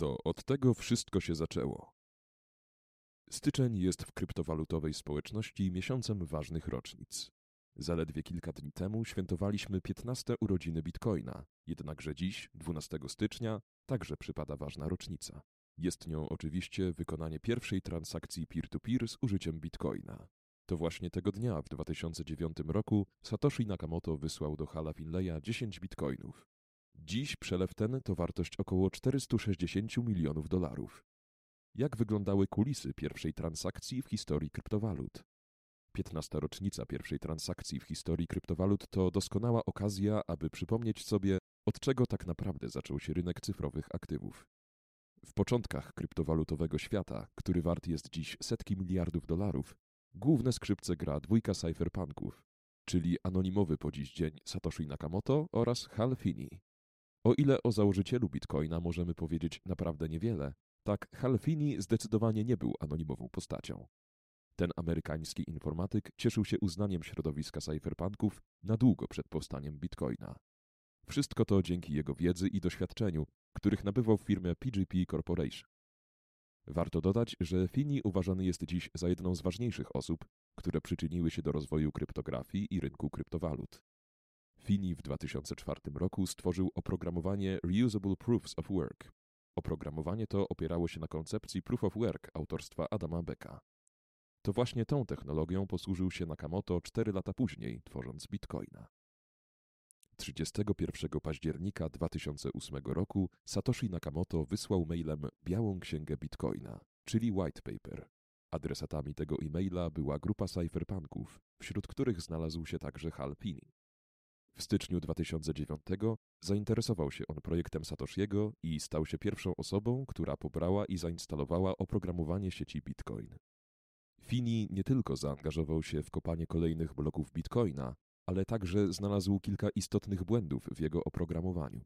To od tego wszystko się zaczęło. Styczeń jest w kryptowalutowej społeczności miesiącem ważnych rocznic. Zaledwie kilka dni temu świętowaliśmy 15 urodziny Bitcoina, jednakże dziś, 12 stycznia, także przypada ważna rocznica. Jest nią oczywiście wykonanie pierwszej transakcji peer-to-peer z użyciem Bitcoina. To właśnie tego dnia w 2009 roku Satoshi Nakamoto wysłał do Hala Finleya 10 bitcoinów. Dziś przelew ten to wartość około 460 milionów dolarów. Jak wyglądały kulisy pierwszej transakcji w historii kryptowalut? 15. rocznica pierwszej transakcji w historii kryptowalut to doskonała okazja, aby przypomnieć sobie, od czego tak naprawdę zaczął się rynek cyfrowych aktywów. W początkach kryptowalutowego świata, który wart jest dziś setki miliardów dolarów, główne skrzypce gra dwójka cypherpunków, czyli anonimowy po dziś dzień Satoshi Nakamoto oraz Hal Finney. O ile o założycielu Bitcoina możemy powiedzieć naprawdę niewiele, tak Hal Finney zdecydowanie nie był anonimową postacią. Ten amerykański informatyk cieszył się uznaniem środowiska cypherpunków na długo przed powstaniem Bitcoina. Wszystko to dzięki jego wiedzy i doświadczeniu, których nabywał w firmie PGP Corporation. Warto dodać, że Finney uważany jest dziś za jedną z ważniejszych osób, które przyczyniły się do rozwoju kryptografii i rynku kryptowalut. Finney w 2004 roku stworzył oprogramowanie Reusable Proofs of Work. Oprogramowanie to opierało się na koncepcji Proof of Work autorstwa Adama Becka. To właśnie tą technologią posłużył się Nakamoto 4 lata później, tworząc Bitcoina. 31 października 2008 roku Satoshi Nakamoto wysłał mailem Białą Księgę Bitcoina, czyli white paper. Adresatami tego e-maila była grupa cypherpunków, wśród których znalazł się także Hal Finney. W styczniu 2009 zainteresował się on projektem Satoshiego i stał się pierwszą osobą, która pobrała i zainstalowała oprogramowanie sieci Bitcoin. Fini nie tylko zaangażował się w kopanie kolejnych bloków Bitcoina, ale także znalazł kilka istotnych błędów w jego oprogramowaniu.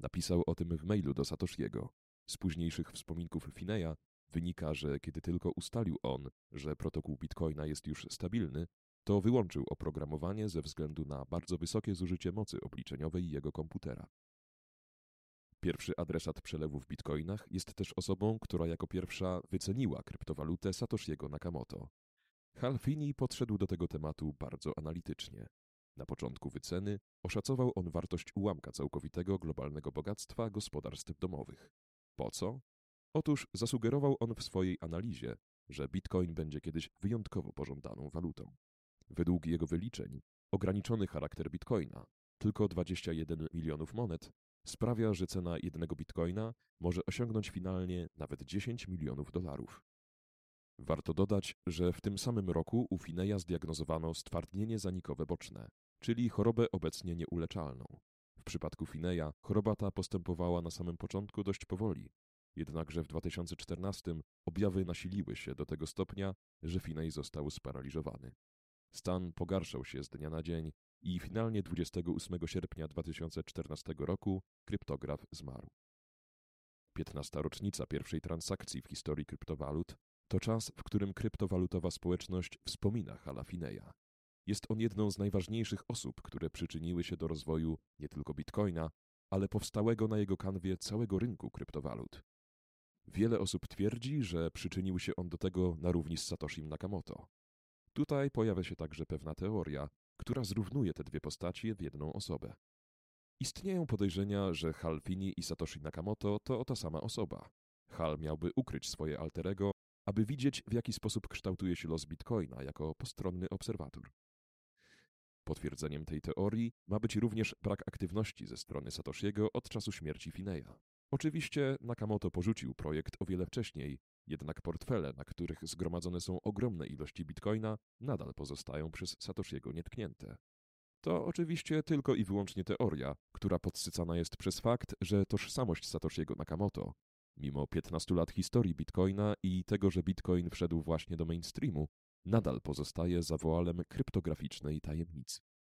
Napisał o tym w mailu do Satoshiego. Z późniejszych wspominków Fineya wynika, że kiedy tylko ustalił on, że protokół Bitcoina jest już stabilny, to wyłączył oprogramowanie ze względu na bardzo wysokie zużycie mocy obliczeniowej jego komputera. Pierwszy adresat przelewu w bitcoinach jest też osobą, która jako pierwsza wyceniła kryptowalutę Satoshiego Nakamoto. Hal Finney podszedł do tego tematu bardzo analitycznie. Na początku wyceny oszacował on wartość ułamka całkowitego globalnego bogactwa gospodarstw domowych. Po co? Otóż zasugerował on w swojej analizie, że bitcoin będzie kiedyś wyjątkowo pożądaną walutą. Według jego wyliczeń, ograniczony charakter bitcoina, tylko 21 milionów monet, sprawia, że cena jednego bitcoina może osiągnąć finalnie nawet 10 milionów dolarów. Warto dodać, że w tym samym roku u Fineya zdiagnozowano stwardnienie zanikowe boczne, czyli chorobę obecnie nieuleczalną. W przypadku Fineya choroba ta postępowała na samym początku dość powoli, jednakże w 2014 objawy nasiliły się do tego stopnia, że Finney został sparaliżowany. Stan pogarszał się z dnia na dzień i finalnie 28 sierpnia 2014 roku kryptograf zmarł. 15. rocznica pierwszej transakcji w historii kryptowalut to czas, w którym kryptowalutowa społeczność wspomina Hala Fineya. Jest on jedną z najważniejszych osób, które przyczyniły się do rozwoju nie tylko bitcoina, ale powstałego na jego kanwie całego rynku kryptowalut. Wiele osób twierdzi, że przyczynił się on do tego na równi z Satoshim Nakamoto. Tutaj pojawia się także pewna teoria, która zrównuje te dwie postaci w jedną osobę. Istnieją podejrzenia, że Hal Finney i Satoshi Nakamoto to ta sama osoba. Hal miałby ukryć swoje alterego, aby widzieć, w jaki sposób kształtuje się los Bitcoina jako postronny obserwator. Potwierdzeniem tej teorii ma być również brak aktywności ze strony Satoshiego od czasu śmierci Fineya. Oczywiście Nakamoto porzucił projekt o wiele wcześniej, jednak portfele, na których zgromadzone są ogromne ilości bitcoina, nadal pozostają przez Satoshiego nietknięte. To oczywiście tylko i wyłącznie teoria, która podsycana jest przez fakt, że tożsamość Satoshiego Nakamoto, mimo 15 lat historii bitcoina i tego, że bitcoin wszedł właśnie do mainstreamu, nadal pozostaje zawoalem kryptograficznej tajemnicy.